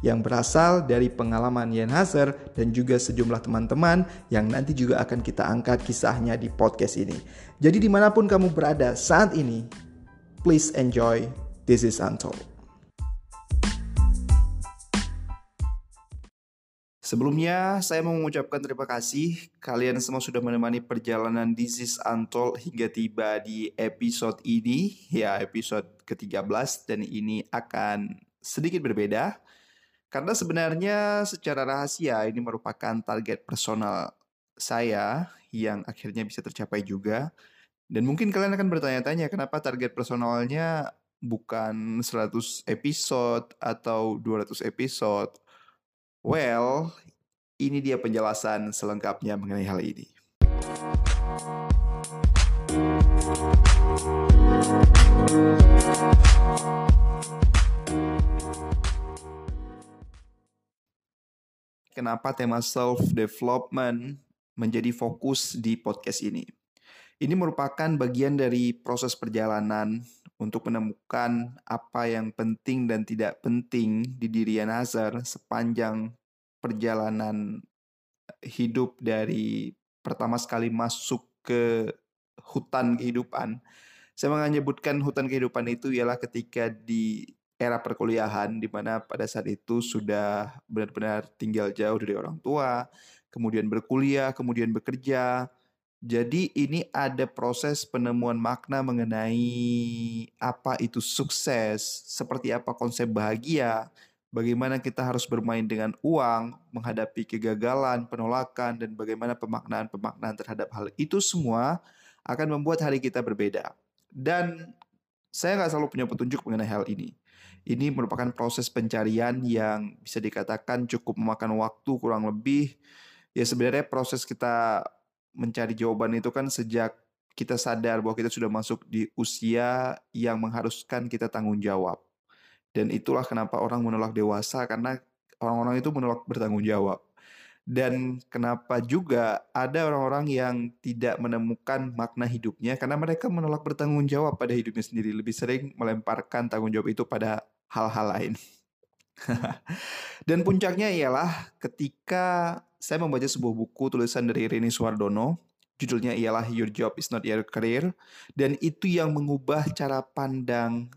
yang berasal dari pengalaman Yen Hazer dan juga sejumlah teman-teman yang nanti juga akan kita angkat kisahnya di podcast ini. Jadi di mana pun kamu berada saat ini, please enjoy This is Untold. Sebelumnya, saya mau mengucapkan terima kasih kalian semua sudah menemani perjalanan This is Untold hingga tiba di episode ini, ya episode ke-13 dan ini akan sedikit berbeda karena sebenarnya secara rahasia ini merupakan target personal saya yang akhirnya bisa tercapai juga. Dan mungkin kalian akan bertanya-tanya kenapa target personalnya bukan 100 episode atau 200 episode. Well, ini dia penjelasan selengkapnya mengenai hal ini. Kenapa tema self development menjadi fokus di podcast ini. Ini merupakan bagian dari proses perjalanan untuk menemukan apa yang penting dan tidak penting di diri Nazar sepanjang perjalanan hidup dari pertama sekali masuk ke hutan kehidupan. Saya menyebutkan hutan kehidupan itu ialah ketika di era perkuliahan di mana pada saat itu sudah benar-benar tinggal jauh dari orang tua, kemudian berkuliah, kemudian bekerja. Jadi ini ada proses penemuan makna mengenai apa itu sukses, seperti apa konsep bahagia, bagaimana kita harus bermain dengan uang, menghadapi kegagalan, penolakan, dan bagaimana pemaknaan-pemaknaan terhadap hal itu semua akan membuat hari kita berbeda. Dan saya nggak selalu punya petunjuk mengenai hal ini. Ini merupakan proses pencarian yang bisa dikatakan cukup memakan waktu kurang lebih. Ya sebenarnya proses kita mencari jawaban itu kan sejak kita sadar bahwa kita sudah masuk di usia yang mengharuskan kita tanggung jawab. Dan itulah kenapa orang menolak dewasa karena orang-orang itu menolak bertanggung jawab. Dan kenapa juga ada orang-orang yang tidak menemukan makna hidupnya karena mereka menolak bertanggung jawab pada hidupnya sendiri. Lebih sering melemparkan tanggung jawab itu pada hal-hal lain. Dan puncaknya ialah ketika saya membaca sebuah buku tulisan dari Rini Suwardono, judulnya ialah Your Job is Not Your Career, dan itu yang mengubah cara pandang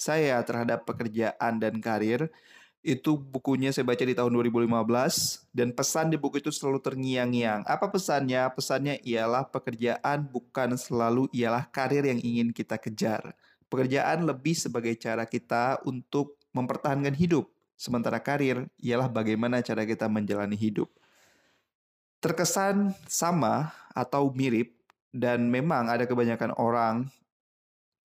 saya terhadap pekerjaan dan karir itu bukunya saya baca di tahun 2015 dan pesan di buku itu selalu terngiang-ngiang. Apa pesannya? Pesannya ialah pekerjaan bukan selalu ialah karir yang ingin kita kejar. Pekerjaan lebih sebagai cara kita untuk mempertahankan hidup, sementara karir ialah bagaimana cara kita menjalani hidup. Terkesan sama atau mirip dan memang ada kebanyakan orang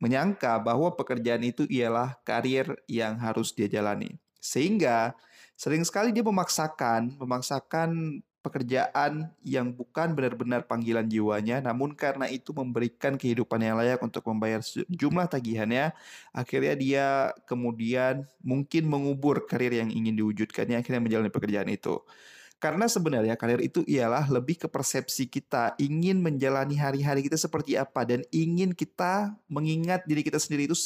menyangka bahwa pekerjaan itu ialah karir yang harus dia jalani. Sehingga sering sekali dia memaksakan, memaksakan pekerjaan yang bukan benar-benar panggilan jiwanya, namun karena itu memberikan kehidupan yang layak untuk membayar jumlah tagihannya, akhirnya dia kemudian mungkin mengubur karir yang ingin diwujudkannya, akhirnya menjalani pekerjaan itu. Karena sebenarnya karir itu ialah lebih ke persepsi kita, ingin menjalani hari-hari kita seperti apa, dan ingin kita mengingat diri kita sendiri itu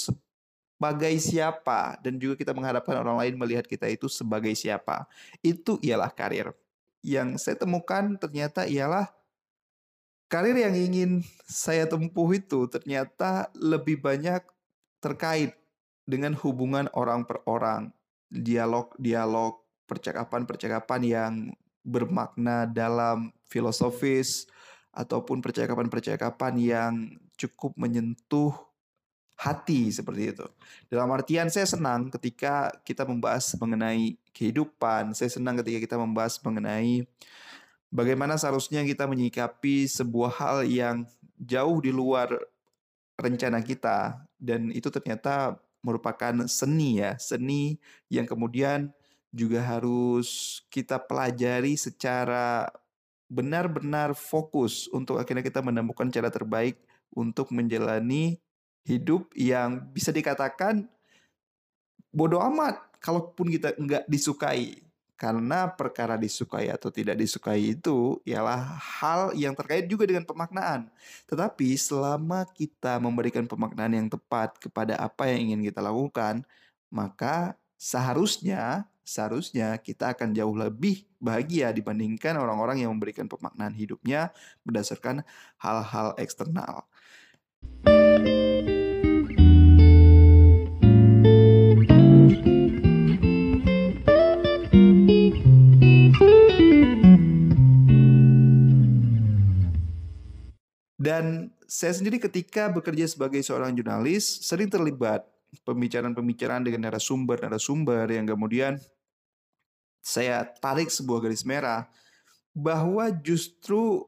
sebagai siapa dan juga kita mengharapkan orang lain melihat kita itu sebagai siapa. Itu ialah karir. Yang saya temukan ternyata ialah karir yang ingin saya tempuh itu ternyata lebih banyak terkait dengan hubungan orang per orang, dialog-dialog, percakapan-percakapan yang bermakna dalam filosofis ataupun percakapan-percakapan yang cukup menyentuh hati seperti itu. Dalam artian saya senang ketika kita membahas mengenai kehidupan, saya senang ketika kita membahas mengenai bagaimana seharusnya kita menyikapi sebuah hal yang jauh di luar rencana kita dan itu ternyata merupakan seni ya, seni yang kemudian juga harus kita pelajari secara benar-benar fokus untuk akhirnya kita menemukan cara terbaik untuk menjalani hidup yang bisa dikatakan bodoh amat kalaupun kita nggak disukai karena perkara disukai atau tidak disukai itu ialah hal yang terkait juga dengan pemaknaan. Tetapi selama kita memberikan pemaknaan yang tepat kepada apa yang ingin kita lakukan, maka seharusnya seharusnya kita akan jauh lebih bahagia dibandingkan orang-orang yang memberikan pemaknaan hidupnya berdasarkan hal-hal eksternal. Dan saya sendiri ketika bekerja sebagai seorang jurnalis sering terlibat pembicaraan-pembicaraan dengan narasumber-narasumber yang kemudian saya tarik sebuah garis merah bahwa justru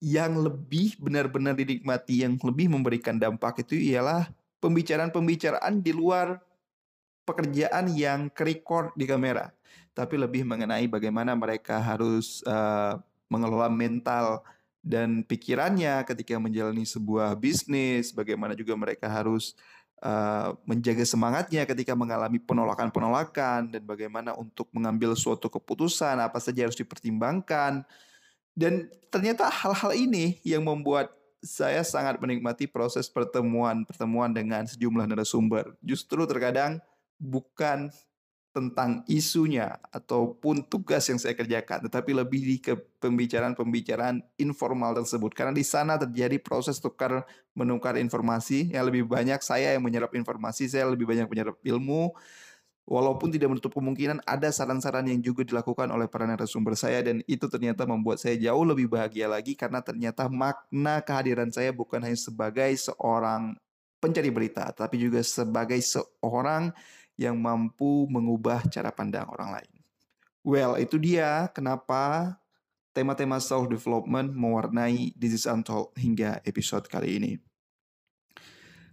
yang lebih benar-benar dinikmati, yang lebih memberikan dampak itu ialah pembicaraan-pembicaraan di luar pekerjaan yang kerekord di kamera, tapi lebih mengenai bagaimana mereka harus uh, mengelola mental dan pikirannya ketika menjalani sebuah bisnis, bagaimana juga mereka harus uh, menjaga semangatnya ketika mengalami penolakan-penolakan dan bagaimana untuk mengambil suatu keputusan apa saja harus dipertimbangkan. Dan ternyata hal-hal ini yang membuat saya sangat menikmati proses pertemuan-pertemuan dengan sejumlah narasumber. Justru terkadang bukan tentang isunya ataupun tugas yang saya kerjakan, tetapi lebih di ke pembicaraan-pembicaraan informal tersebut. Karena di sana terjadi proses tukar menukar informasi yang lebih banyak saya yang menyerap informasi, saya lebih banyak menyerap ilmu. Walaupun tidak menutup kemungkinan ada saran-saran yang juga dilakukan oleh para narasumber saya dan itu ternyata membuat saya jauh lebih bahagia lagi karena ternyata makna kehadiran saya bukan hanya sebagai seorang pencari berita, tapi juga sebagai seorang yang mampu mengubah cara pandang orang lain. Well, itu dia kenapa tema-tema self-development mewarnai This is Untold hingga episode kali ini.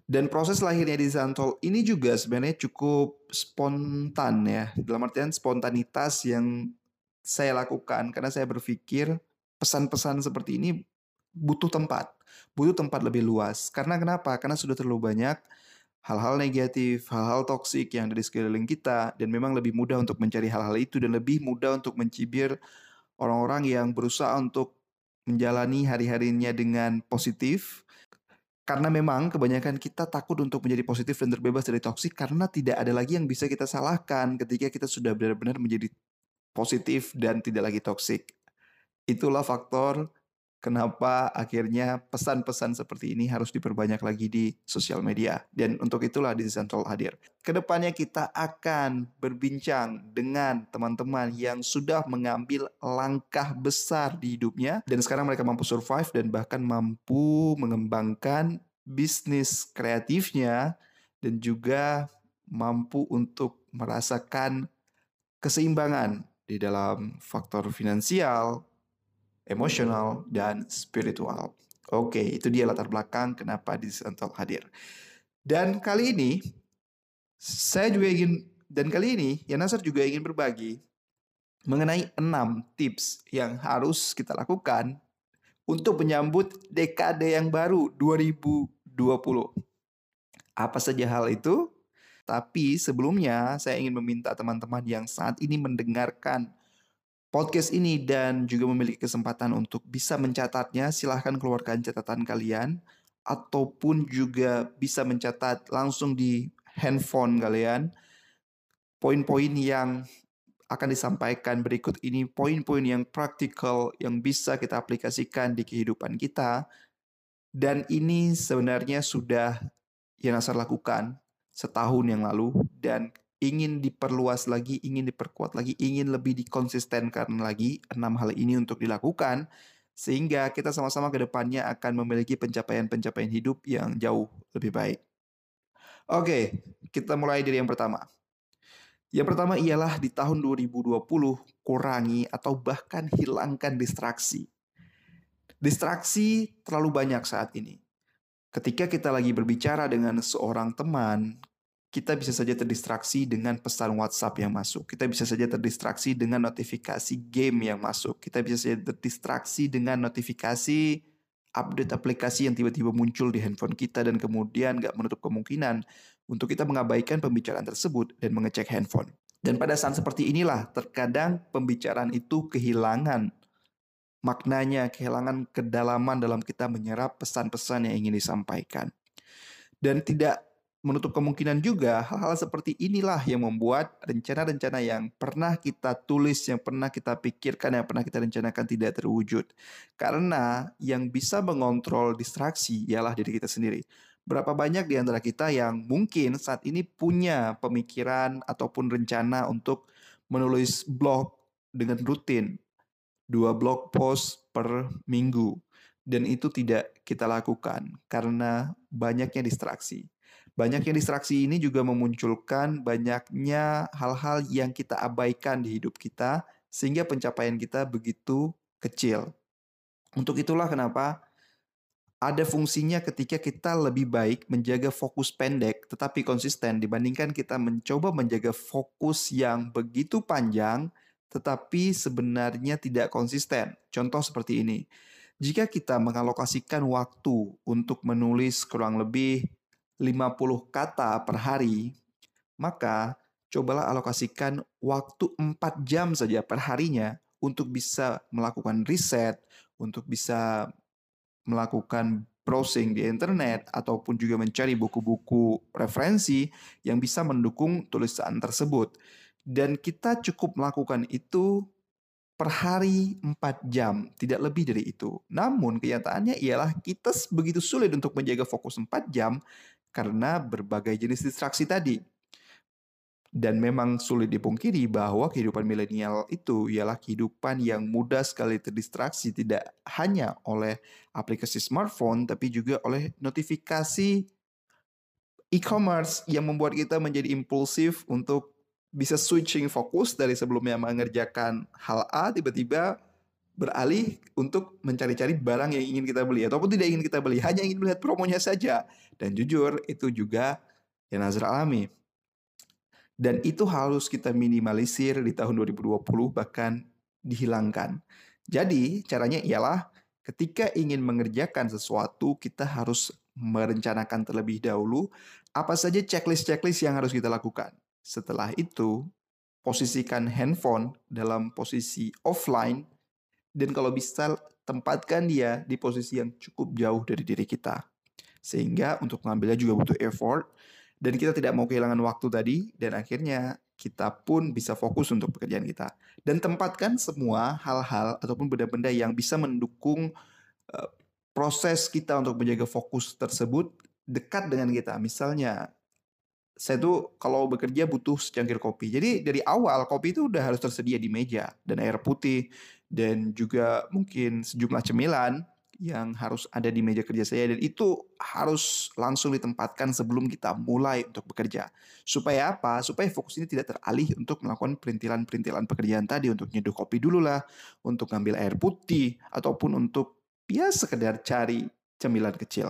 Dan proses lahirnya This is Untold ini juga sebenarnya cukup spontan ya. Dalam artian spontanitas yang saya lakukan karena saya berpikir pesan-pesan seperti ini butuh tempat. Butuh tempat lebih luas. Karena kenapa? Karena sudah terlalu banyak hal-hal negatif, hal-hal toksik yang ada di sekeliling kita dan memang lebih mudah untuk mencari hal-hal itu dan lebih mudah untuk mencibir orang-orang yang berusaha untuk menjalani hari-harinya dengan positif karena memang kebanyakan kita takut untuk menjadi positif dan terbebas dari toksik karena tidak ada lagi yang bisa kita salahkan ketika kita sudah benar-benar menjadi positif dan tidak lagi toksik. Itulah faktor kenapa akhirnya pesan-pesan seperti ini harus diperbanyak lagi di sosial media. Dan untuk itulah Disantol hadir. Ke depannya kita akan berbincang dengan teman-teman yang sudah mengambil langkah besar di hidupnya. Dan sekarang mereka mampu survive dan bahkan mampu mengembangkan bisnis kreatifnya. Dan juga mampu untuk merasakan keseimbangan di dalam faktor finansial, emosional, dan spiritual. Oke, itu dia latar belakang kenapa Disental hadir. Dan kali ini, saya juga ingin, dan kali ini, ya Nasar juga ingin berbagi mengenai enam tips yang harus kita lakukan untuk menyambut dekade yang baru 2020. Apa saja hal itu? Tapi sebelumnya saya ingin meminta teman-teman yang saat ini mendengarkan podcast ini dan juga memiliki kesempatan untuk bisa mencatatnya, silahkan keluarkan catatan kalian ataupun juga bisa mencatat langsung di handphone kalian. Poin-poin yang akan disampaikan berikut ini poin-poin yang praktikal yang bisa kita aplikasikan di kehidupan kita. Dan ini sebenarnya sudah yang Nasar lakukan setahun yang lalu dan ingin diperluas lagi, ingin diperkuat lagi, ingin lebih dikonsistenkan lagi enam hal ini untuk dilakukan sehingga kita sama-sama ke depannya akan memiliki pencapaian-pencapaian hidup yang jauh lebih baik. Oke, kita mulai dari yang pertama. Yang pertama ialah di tahun 2020 kurangi atau bahkan hilangkan distraksi. Distraksi terlalu banyak saat ini. Ketika kita lagi berbicara dengan seorang teman, kita bisa saja terdistraksi dengan pesan WhatsApp yang masuk. Kita bisa saja terdistraksi dengan notifikasi game yang masuk. Kita bisa saja terdistraksi dengan notifikasi update aplikasi yang tiba-tiba muncul di handphone kita dan kemudian nggak menutup kemungkinan untuk kita mengabaikan pembicaraan tersebut dan mengecek handphone. Dan pada saat seperti inilah terkadang pembicaraan itu kehilangan maknanya, kehilangan kedalaman dalam kita menyerap pesan-pesan yang ingin disampaikan. Dan tidak menutup kemungkinan juga hal-hal seperti inilah yang membuat rencana-rencana yang pernah kita tulis, yang pernah kita pikirkan, yang pernah kita rencanakan tidak terwujud. Karena yang bisa mengontrol distraksi ialah diri kita sendiri. Berapa banyak di antara kita yang mungkin saat ini punya pemikiran ataupun rencana untuk menulis blog dengan rutin, dua blog post per minggu, dan itu tidak kita lakukan karena banyaknya distraksi. Banyaknya distraksi ini juga memunculkan banyaknya hal-hal yang kita abaikan di hidup kita, sehingga pencapaian kita begitu kecil. Untuk itulah kenapa ada fungsinya ketika kita lebih baik menjaga fokus pendek tetapi konsisten dibandingkan kita mencoba menjaga fokus yang begitu panjang tetapi sebenarnya tidak konsisten. Contoh seperti ini. Jika kita mengalokasikan waktu untuk menulis kurang lebih 50 kata per hari, maka cobalah alokasikan waktu 4 jam saja per harinya untuk bisa melakukan riset, untuk bisa melakukan browsing di internet ataupun juga mencari buku-buku referensi yang bisa mendukung tulisan tersebut. Dan kita cukup melakukan itu per hari 4 jam, tidak lebih dari itu. Namun kenyataannya ialah kita begitu sulit untuk menjaga fokus 4 jam karena berbagai jenis distraksi tadi. Dan memang sulit dipungkiri bahwa kehidupan milenial itu ialah kehidupan yang mudah sekali terdistraksi tidak hanya oleh aplikasi smartphone tapi juga oleh notifikasi e-commerce yang membuat kita menjadi impulsif untuk bisa switching fokus dari sebelumnya mengerjakan hal A tiba-tiba beralih untuk mencari-cari barang yang ingin kita beli ataupun tidak ingin kita beli, hanya ingin melihat promonya saja. Dan jujur itu juga yang Nazar alami. Dan itu harus kita minimalisir di tahun 2020 bahkan dihilangkan. Jadi caranya ialah ketika ingin mengerjakan sesuatu kita harus merencanakan terlebih dahulu apa saja checklist-checklist yang harus kita lakukan. Setelah itu, posisikan handphone dalam posisi offline dan kalau bisa tempatkan dia di posisi yang cukup jauh dari diri kita. Sehingga untuk mengambilnya juga butuh effort dan kita tidak mau kehilangan waktu tadi dan akhirnya kita pun bisa fokus untuk pekerjaan kita. Dan tempatkan semua hal-hal ataupun benda-benda yang bisa mendukung uh, proses kita untuk menjaga fokus tersebut dekat dengan kita. Misalnya saya tuh kalau bekerja butuh secangkir kopi. Jadi dari awal kopi itu udah harus tersedia di meja dan air putih dan juga mungkin sejumlah cemilan yang harus ada di meja kerja saya dan itu harus langsung ditempatkan sebelum kita mulai untuk bekerja. Supaya apa? Supaya fokus ini tidak teralih untuk melakukan perintilan-perintilan pekerjaan tadi untuk nyeduh kopi dulu lah, untuk ngambil air putih ataupun untuk ya sekedar cari cemilan kecil.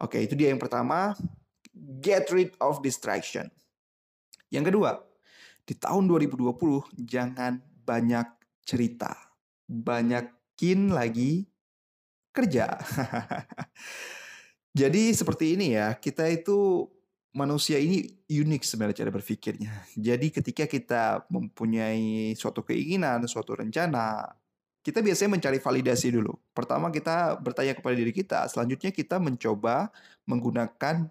Oke, itu dia yang pertama, get rid of distraction. Yang kedua, di tahun 2020 jangan banyak cerita banyakin lagi kerja. Jadi seperti ini ya, kita itu manusia ini unik sebenarnya cara berpikirnya. Jadi ketika kita mempunyai suatu keinginan, suatu rencana, kita biasanya mencari validasi dulu. Pertama kita bertanya kepada diri kita, selanjutnya kita mencoba menggunakan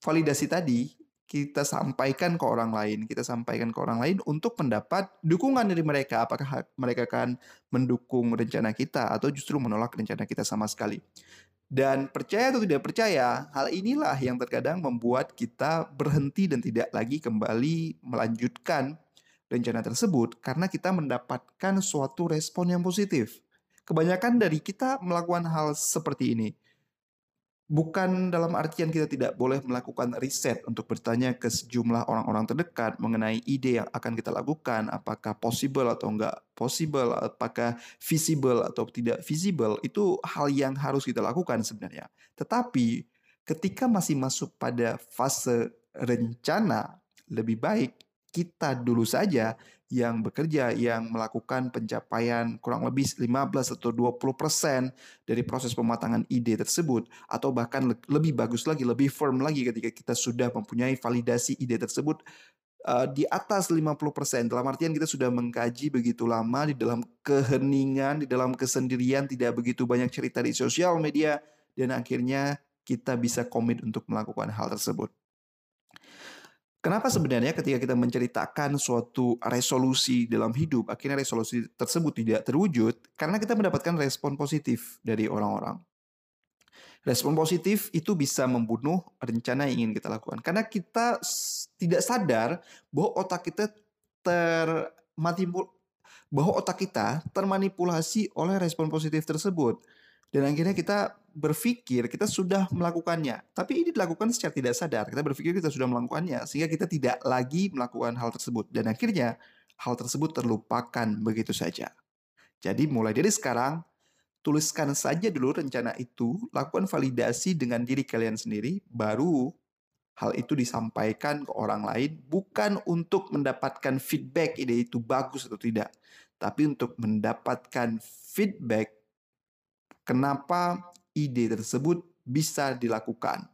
validasi tadi kita sampaikan ke orang lain, kita sampaikan ke orang lain untuk mendapat dukungan dari mereka. Apakah mereka akan mendukung rencana kita atau justru menolak rencana kita sama sekali. Dan percaya atau tidak percaya, hal inilah yang terkadang membuat kita berhenti dan tidak lagi kembali melanjutkan rencana tersebut karena kita mendapatkan suatu respon yang positif. Kebanyakan dari kita melakukan hal seperti ini Bukan dalam artian kita tidak boleh melakukan riset untuk bertanya ke sejumlah orang-orang terdekat mengenai ide yang akan kita lakukan, apakah possible atau enggak possible, apakah visible atau tidak visible, itu hal yang harus kita lakukan sebenarnya. Tetapi ketika masih masuk pada fase rencana, lebih baik kita dulu saja yang bekerja, yang melakukan pencapaian kurang lebih 15 atau 20 persen dari proses pematangan ide tersebut. Atau bahkan lebih bagus lagi, lebih firm lagi ketika kita sudah mempunyai validasi ide tersebut uh, di atas 50 persen. Dalam artian kita sudah mengkaji begitu lama di dalam keheningan, di dalam kesendirian, tidak begitu banyak cerita di sosial media, dan akhirnya kita bisa komit untuk melakukan hal tersebut. Kenapa sebenarnya ketika kita menceritakan suatu resolusi dalam hidup, akhirnya resolusi tersebut tidak terwujud karena kita mendapatkan respon positif dari orang-orang. Respon positif itu bisa membunuh rencana yang ingin kita lakukan karena kita tidak sadar bahwa otak kita termanipul bahwa otak kita termanipulasi oleh respon positif tersebut. Dan akhirnya kita berpikir kita sudah melakukannya. Tapi ini dilakukan secara tidak sadar. Kita berpikir kita sudah melakukannya. Sehingga kita tidak lagi melakukan hal tersebut. Dan akhirnya hal tersebut terlupakan begitu saja. Jadi mulai dari sekarang, tuliskan saja dulu rencana itu. Lakukan validasi dengan diri kalian sendiri. Baru hal itu disampaikan ke orang lain. Bukan untuk mendapatkan feedback ide itu bagus atau tidak. Tapi untuk mendapatkan feedback kenapa ide tersebut bisa dilakukan.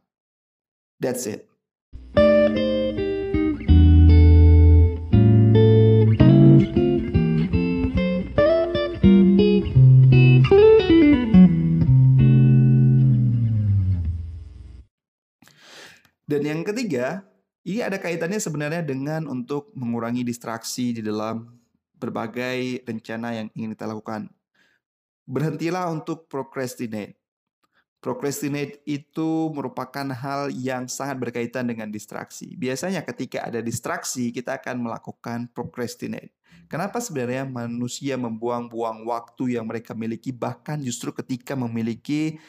That's it. Dan yang ketiga, ini ada kaitannya sebenarnya dengan untuk mengurangi distraksi di dalam berbagai rencana yang ingin kita lakukan berhentilah untuk procrastinate. Procrastinate itu merupakan hal yang sangat berkaitan dengan distraksi. Biasanya ketika ada distraksi, kita akan melakukan procrastinate. Kenapa sebenarnya manusia membuang-buang waktu yang mereka miliki bahkan justru ketika memiliki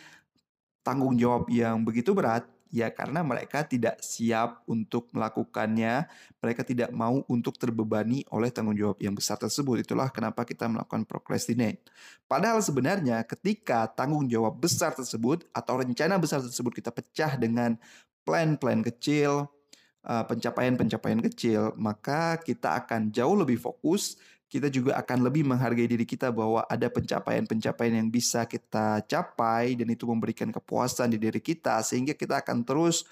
tanggung jawab yang begitu berat, Ya karena mereka tidak siap untuk melakukannya, mereka tidak mau untuk terbebani oleh tanggung jawab yang besar tersebut. Itulah kenapa kita melakukan procrastinate. Padahal sebenarnya ketika tanggung jawab besar tersebut atau rencana besar tersebut kita pecah dengan plan-plan kecil, eh, pencapaian-pencapaian kecil, maka kita akan jauh lebih fokus kita juga akan lebih menghargai diri kita bahwa ada pencapaian-pencapaian yang bisa kita capai dan itu memberikan kepuasan di diri kita sehingga kita akan terus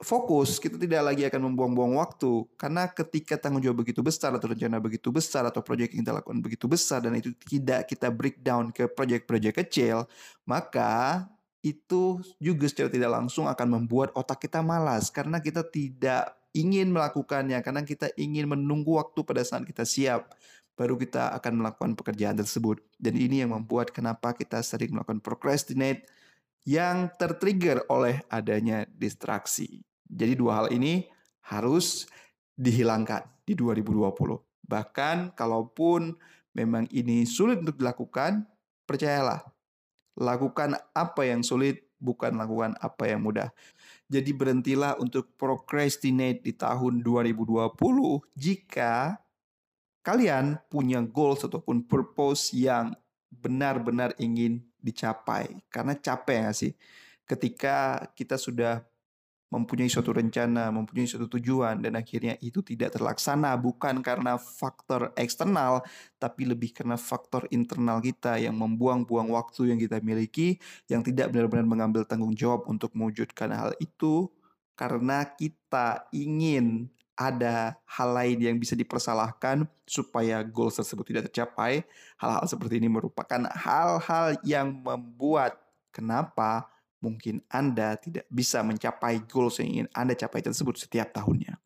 fokus, kita tidak lagi akan membuang-buang waktu karena ketika tanggung jawab begitu besar atau rencana begitu besar atau proyek yang kita lakukan begitu besar dan itu tidak kita breakdown ke proyek-proyek kecil, maka itu juga secara tidak langsung akan membuat otak kita malas. Karena kita tidak ingin melakukannya karena kita ingin menunggu waktu pada saat kita siap baru kita akan melakukan pekerjaan tersebut. Dan ini yang membuat kenapa kita sering melakukan procrastinate yang tertrigger oleh adanya distraksi. Jadi dua hal ini harus dihilangkan di 2020. Bahkan kalaupun memang ini sulit untuk dilakukan, percayalah, lakukan apa yang sulit, bukan lakukan apa yang mudah. Jadi berhentilah untuk procrastinate di tahun 2020 jika kalian punya goals ataupun purpose yang benar-benar ingin dicapai. Karena capek ya sih? Ketika kita sudah mempunyai suatu rencana, mempunyai suatu tujuan, dan akhirnya itu tidak terlaksana bukan karena faktor eksternal, tapi lebih karena faktor internal kita yang membuang-buang waktu yang kita miliki, yang tidak benar-benar mengambil tanggung jawab untuk mewujudkan hal itu, karena kita ingin ada hal lain yang bisa dipersalahkan supaya goal tersebut tidak tercapai. Hal-hal seperti ini merupakan hal-hal yang membuat kenapa mungkin Anda tidak bisa mencapai goals yang ingin Anda capai tersebut setiap tahunnya.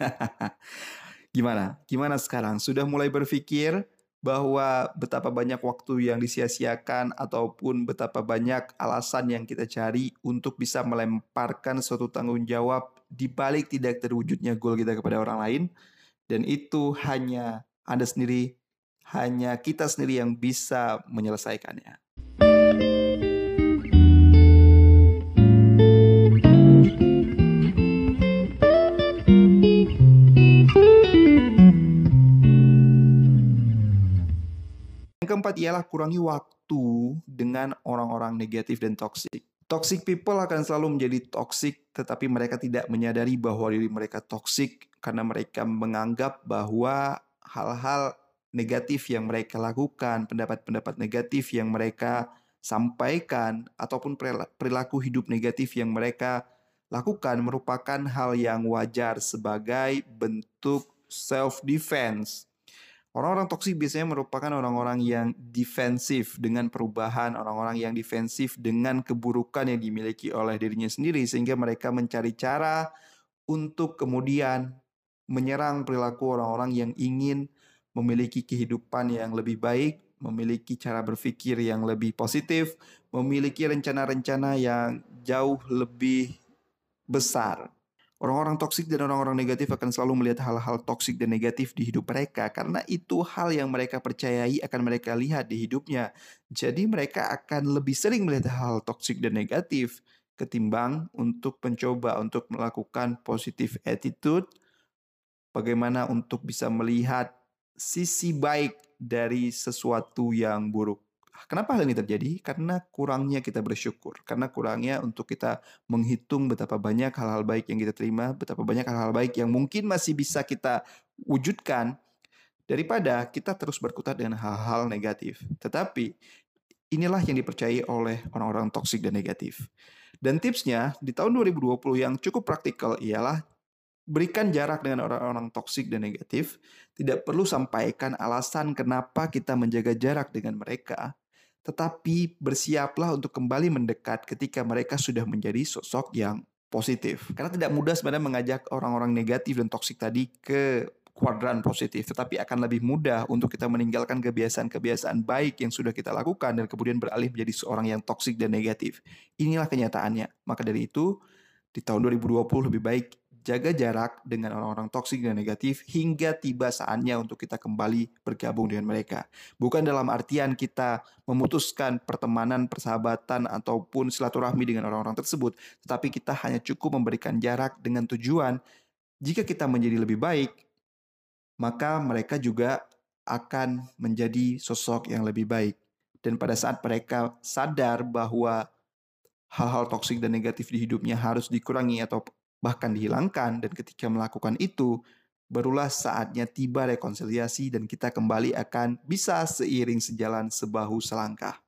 Gimana? Gimana sekarang? Sudah mulai berpikir bahwa betapa banyak waktu yang disia-siakan ataupun betapa banyak alasan yang kita cari untuk bisa melemparkan suatu tanggung jawab di balik tidak terwujudnya goal kita kepada orang lain dan itu hanya Anda sendiri hanya kita sendiri yang bisa menyelesaikannya. Keempat ialah kurangi waktu dengan orang-orang negatif dan toksik. Toxic people akan selalu menjadi toxic, tetapi mereka tidak menyadari bahwa diri mereka toxic karena mereka menganggap bahwa hal-hal negatif yang mereka lakukan, pendapat-pendapat negatif yang mereka sampaikan, ataupun perilaku hidup negatif yang mereka lakukan merupakan hal yang wajar sebagai bentuk self-defense Orang-orang toksik biasanya merupakan orang-orang yang defensif dengan perubahan, orang-orang yang defensif dengan keburukan yang dimiliki oleh dirinya sendiri sehingga mereka mencari cara untuk kemudian menyerang perilaku orang-orang yang ingin memiliki kehidupan yang lebih baik, memiliki cara berpikir yang lebih positif, memiliki rencana-rencana yang jauh lebih besar. Orang-orang toksik dan orang-orang negatif akan selalu melihat hal-hal toksik dan negatif di hidup mereka karena itu hal yang mereka percayai akan mereka lihat di hidupnya. Jadi mereka akan lebih sering melihat hal, -hal toksik dan negatif ketimbang untuk mencoba untuk melakukan positive attitude bagaimana untuk bisa melihat sisi baik dari sesuatu yang buruk. Kenapa hal ini terjadi? Karena kurangnya kita bersyukur, karena kurangnya untuk kita menghitung betapa banyak hal-hal baik yang kita terima, betapa banyak hal-hal baik yang mungkin masih bisa kita wujudkan daripada kita terus berkutat dengan hal-hal negatif. Tetapi inilah yang dipercayai oleh orang-orang toksik dan negatif. Dan tipsnya di tahun 2020 yang cukup praktikal ialah berikan jarak dengan orang-orang toksik dan negatif. Tidak perlu sampaikan alasan kenapa kita menjaga jarak dengan mereka, tetapi bersiaplah untuk kembali mendekat ketika mereka sudah menjadi sosok yang positif. Karena tidak mudah sebenarnya mengajak orang-orang negatif dan toksik tadi ke kuadran positif, tetapi akan lebih mudah untuk kita meninggalkan kebiasaan-kebiasaan baik yang sudah kita lakukan dan kemudian beralih menjadi seorang yang toksik dan negatif. Inilah kenyataannya. Maka dari itu, di tahun 2020 lebih baik jaga jarak dengan orang-orang toksik dan negatif hingga tiba saatnya untuk kita kembali bergabung dengan mereka. Bukan dalam artian kita memutuskan pertemanan, persahabatan, ataupun silaturahmi dengan orang-orang tersebut, tetapi kita hanya cukup memberikan jarak dengan tujuan jika kita menjadi lebih baik, maka mereka juga akan menjadi sosok yang lebih baik. Dan pada saat mereka sadar bahwa hal-hal toksik dan negatif di hidupnya harus dikurangi atau bahkan dihilangkan dan ketika melakukan itu barulah saatnya tiba rekonsiliasi dan kita kembali akan bisa seiring sejalan sebahu selangkah.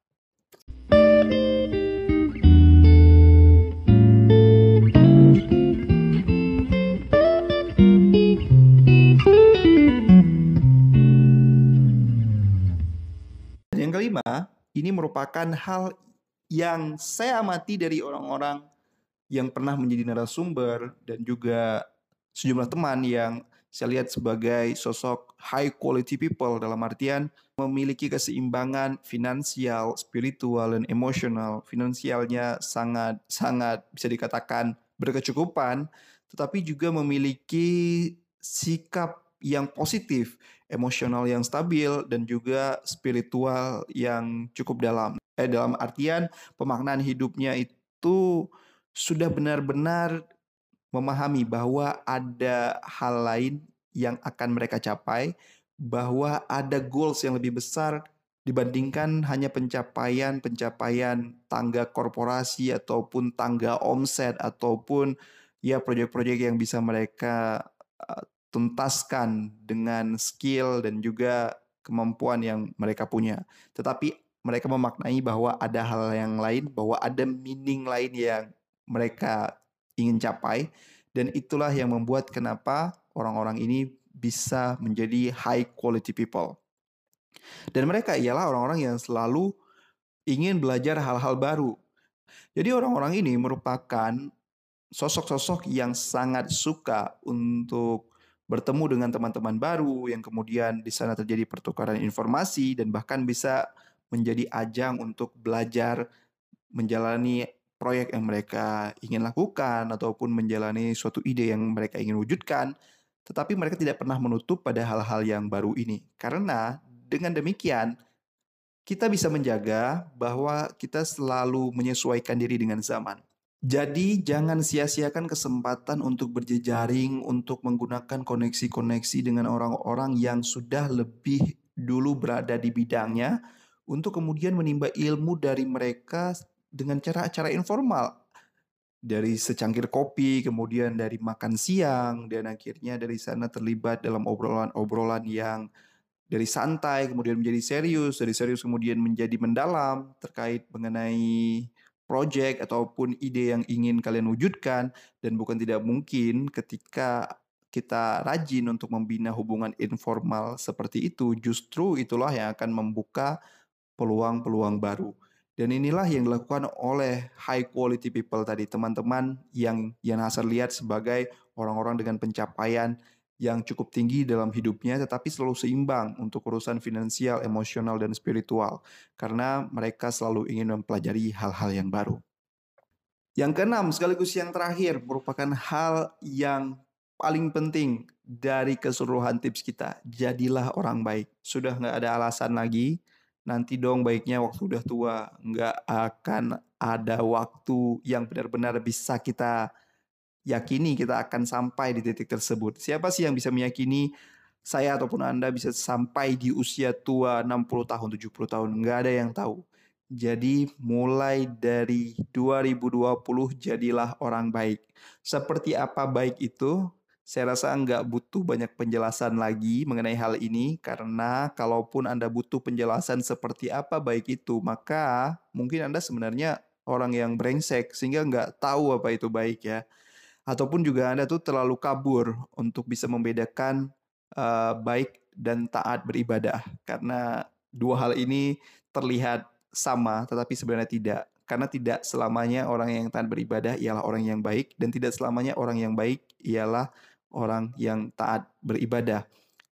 Yang kelima, ini merupakan hal yang saya amati dari orang-orang yang pernah menjadi narasumber dan juga sejumlah teman yang saya lihat sebagai sosok high quality people dalam artian memiliki keseimbangan finansial, spiritual, dan emosional. Finansialnya sangat sangat bisa dikatakan berkecukupan, tetapi juga memiliki sikap yang positif, emosional yang stabil, dan juga spiritual yang cukup dalam. Eh, dalam artian pemaknaan hidupnya itu sudah benar-benar memahami bahwa ada hal lain yang akan mereka capai, bahwa ada goals yang lebih besar dibandingkan hanya pencapaian-pencapaian tangga korporasi ataupun tangga omset ataupun ya proyek-proyek yang bisa mereka uh, tuntaskan dengan skill dan juga kemampuan yang mereka punya. Tetapi mereka memaknai bahwa ada hal yang lain, bahwa ada meaning lain yang mereka ingin capai dan itulah yang membuat kenapa orang-orang ini bisa menjadi high quality people. Dan mereka ialah orang-orang yang selalu ingin belajar hal-hal baru. Jadi orang-orang ini merupakan sosok-sosok yang sangat suka untuk bertemu dengan teman-teman baru yang kemudian di sana terjadi pertukaran informasi dan bahkan bisa menjadi ajang untuk belajar menjalani proyek yang mereka ingin lakukan ataupun menjalani suatu ide yang mereka ingin wujudkan, tetapi mereka tidak pernah menutup pada hal-hal yang baru ini. Karena dengan demikian, kita bisa menjaga bahwa kita selalu menyesuaikan diri dengan zaman. Jadi jangan sia-siakan kesempatan untuk berjejaring, untuk menggunakan koneksi-koneksi dengan orang-orang yang sudah lebih dulu berada di bidangnya, untuk kemudian menimba ilmu dari mereka dengan cara-cara informal. Dari secangkir kopi, kemudian dari makan siang, dan akhirnya dari sana terlibat dalam obrolan-obrolan yang dari santai kemudian menjadi serius, dari serius kemudian menjadi mendalam terkait mengenai project ataupun ide yang ingin kalian wujudkan dan bukan tidak mungkin ketika kita rajin untuk membina hubungan informal seperti itu justru itulah yang akan membuka peluang-peluang baru. Dan inilah yang dilakukan oleh high quality people tadi, teman-teman yang yang Hasan lihat sebagai orang-orang dengan pencapaian yang cukup tinggi dalam hidupnya tetapi selalu seimbang untuk urusan finansial, emosional dan spiritual karena mereka selalu ingin mempelajari hal-hal yang baru. Yang keenam sekaligus yang terakhir merupakan hal yang paling penting dari keseluruhan tips kita. Jadilah orang baik. Sudah nggak ada alasan lagi nanti dong baiknya waktu udah tua nggak akan ada waktu yang benar-benar bisa kita yakini kita akan sampai di titik tersebut. Siapa sih yang bisa meyakini saya ataupun Anda bisa sampai di usia tua 60 tahun, 70 tahun? Nggak ada yang tahu. Jadi mulai dari 2020 jadilah orang baik. Seperti apa baik itu? Saya rasa nggak butuh banyak penjelasan lagi mengenai hal ini karena kalaupun Anda butuh penjelasan seperti apa baik itu, maka mungkin Anda sebenarnya orang yang brengsek sehingga nggak tahu apa itu baik ya. Ataupun juga Anda tuh terlalu kabur untuk bisa membedakan uh, baik dan taat beribadah karena dua hal ini terlihat sama tetapi sebenarnya tidak karena tidak selamanya orang yang taat beribadah ialah orang yang baik dan tidak selamanya orang yang baik ialah orang yang taat beribadah.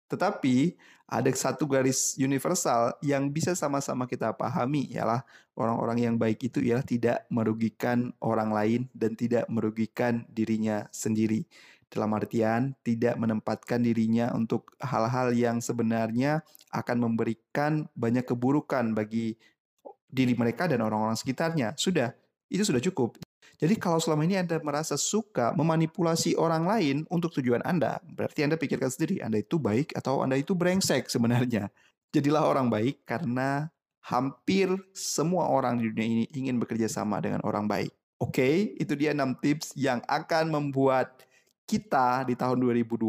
Tetapi ada satu garis universal yang bisa sama-sama kita pahami ialah orang-orang yang baik itu ialah tidak merugikan orang lain dan tidak merugikan dirinya sendiri. Dalam artian tidak menempatkan dirinya untuk hal-hal yang sebenarnya akan memberikan banyak keburukan bagi diri mereka dan orang-orang sekitarnya. Sudah, itu sudah cukup. Jadi kalau selama ini Anda merasa suka memanipulasi orang lain untuk tujuan Anda, berarti Anda pikirkan sendiri, Anda itu baik atau Anda itu brengsek sebenarnya. Jadilah orang baik karena hampir semua orang di dunia ini ingin bekerja sama dengan orang baik. Oke, okay, itu dia 6 tips yang akan membuat kita di tahun 2020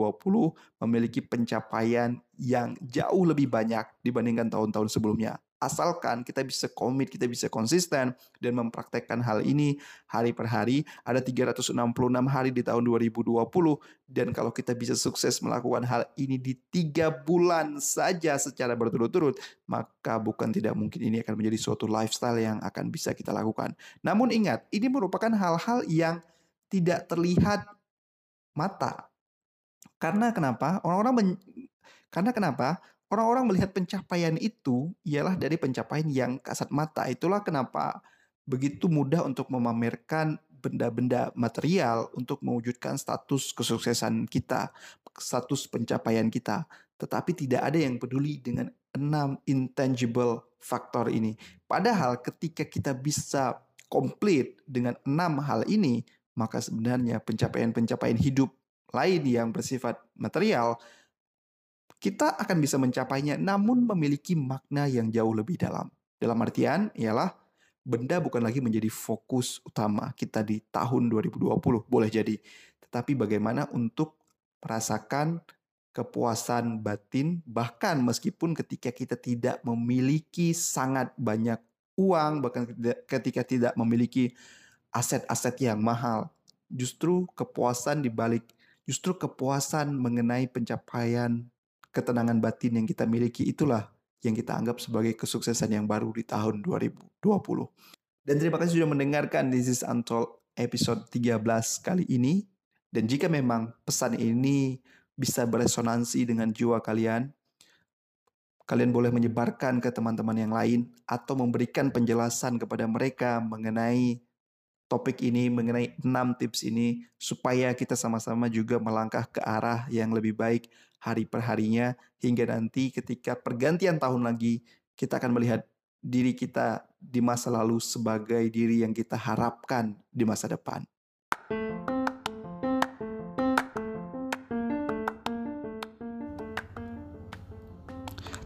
memiliki pencapaian yang jauh lebih banyak dibandingkan tahun-tahun sebelumnya. Asalkan kita bisa komit, kita bisa konsisten dan mempraktekkan hal ini hari per hari. Ada 366 hari di tahun 2020 dan kalau kita bisa sukses melakukan hal ini di tiga bulan saja secara berturut-turut, maka bukan tidak mungkin ini akan menjadi suatu lifestyle yang akan bisa kita lakukan. Namun ingat, ini merupakan hal-hal yang tidak terlihat mata. Karena kenapa? Orang-orang karena kenapa? Orang-orang melihat pencapaian itu ialah dari pencapaian yang kasat mata. Itulah kenapa begitu mudah untuk memamerkan benda-benda material untuk mewujudkan status kesuksesan kita, status pencapaian kita. Tetapi tidak ada yang peduli dengan enam intangible faktor ini. Padahal ketika kita bisa komplit dengan enam hal ini, maka sebenarnya pencapaian-pencapaian hidup lain yang bersifat material kita akan bisa mencapainya namun memiliki makna yang jauh lebih dalam. Dalam artian ialah benda bukan lagi menjadi fokus utama kita di tahun 2020, boleh jadi. Tetapi bagaimana untuk merasakan kepuasan batin bahkan meskipun ketika kita tidak memiliki sangat banyak uang, bahkan ketika tidak memiliki aset-aset yang mahal, justru kepuasan dibalik justru kepuasan mengenai pencapaian ketenangan batin yang kita miliki itulah yang kita anggap sebagai kesuksesan yang baru di tahun 2020. Dan terima kasih sudah mendengarkan This is Untold episode 13 kali ini. Dan jika memang pesan ini bisa beresonansi dengan jiwa kalian, kalian boleh menyebarkan ke teman-teman yang lain atau memberikan penjelasan kepada mereka mengenai topik ini, mengenai 6 tips ini, supaya kita sama-sama juga melangkah ke arah yang lebih baik hari per harinya, hingga nanti ketika pergantian tahun lagi, kita akan melihat diri kita di masa lalu sebagai diri yang kita harapkan di masa depan.